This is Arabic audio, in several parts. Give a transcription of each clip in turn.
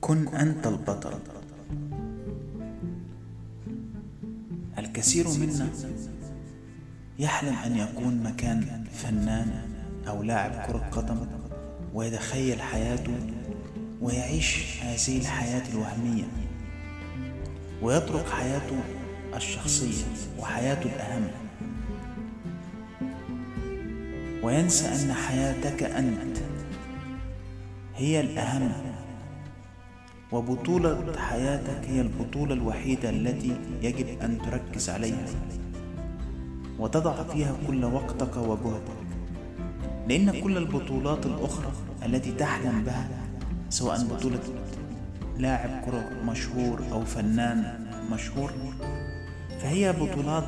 كن أنت البطل. الكثير منا يحلم أن يكون مكان فنان أو لاعب كرة قدم ويتخيل حياته ويعيش هذه الحياة الوهمية ويترك حياته الشخصية وحياته الأهم. وينسى أن حياتك أنت هي الأهم. وبطولة حياتك هي البطولة الوحيدة التي يجب أن تركز عليها وتضع فيها كل وقتك وجهدك لأن كل البطولات الأخرى التي تحلم بها سواء بطولة لاعب كرة مشهور أو فنان مشهور فهي بطولات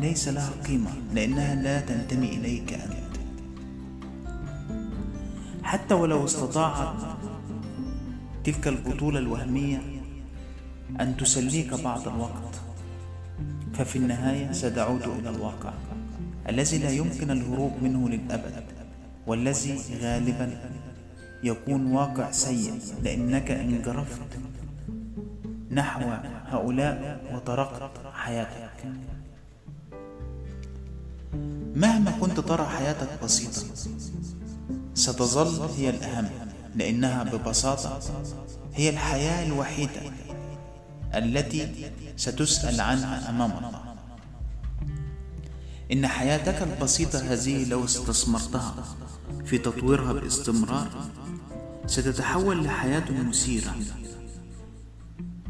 ليس لها قيمة لأنها لا تنتمي إليك أنت. حتى ولو استطاعت تلك البطولة الوهمية أن تسليك بعض الوقت ففي النهاية ستعود إلى الواقع الذي لا يمكن الهروب منه للأبد والذي غالبا يكون واقع سيء لأنك انجرفت نحو هؤلاء وطرقت حياتك. مهما كنت ترى حياتك بسيطة ستظل هي الأهم. لأنها ببساطة هي الحياة الوحيدة التي ستسأل عنها أمام الله إن حياتك البسيطة هذه لو استثمرتها في تطويرها باستمرار ستتحول لحياة مثيرة.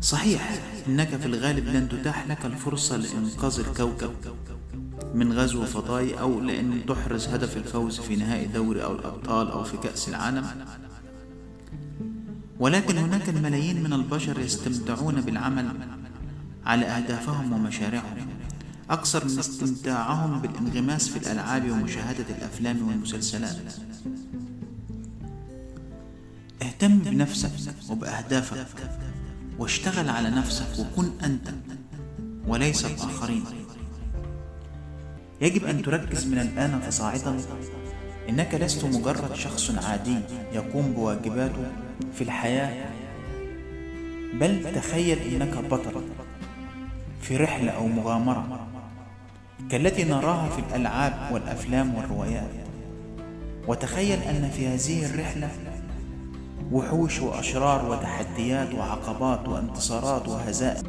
صحيح إنك في الغالب لن تتاح لك الفرصة لإنقاذ الكوكب من غزو فضائي أو لأن تحرز هدف الفوز في نهائي دوري أو الأبطال أو في كأس العالم. ولكن هناك الملايين من البشر يستمتعون بالعمل على أهدافهم ومشاريعهم. أكثر من استمتاعهم بالانغماس في الألعاب ومشاهدة الأفلام والمسلسلات. اهتم بنفسك وبأهدافك واشتغل على نفسك وكن أنت وليس الآخرين. يجب أن تركز من الآن فصاعدا إنك لست مجرد شخص عادي يقوم بواجباته في الحياة. بل تخيل إنك بطل في رحلة أو مغامرة كالتي نراها في الألعاب والأفلام والروايات. وتخيل أن في هذه الرحلة وحوش وأشرار وتحديات وعقبات وانتصارات وهزائم.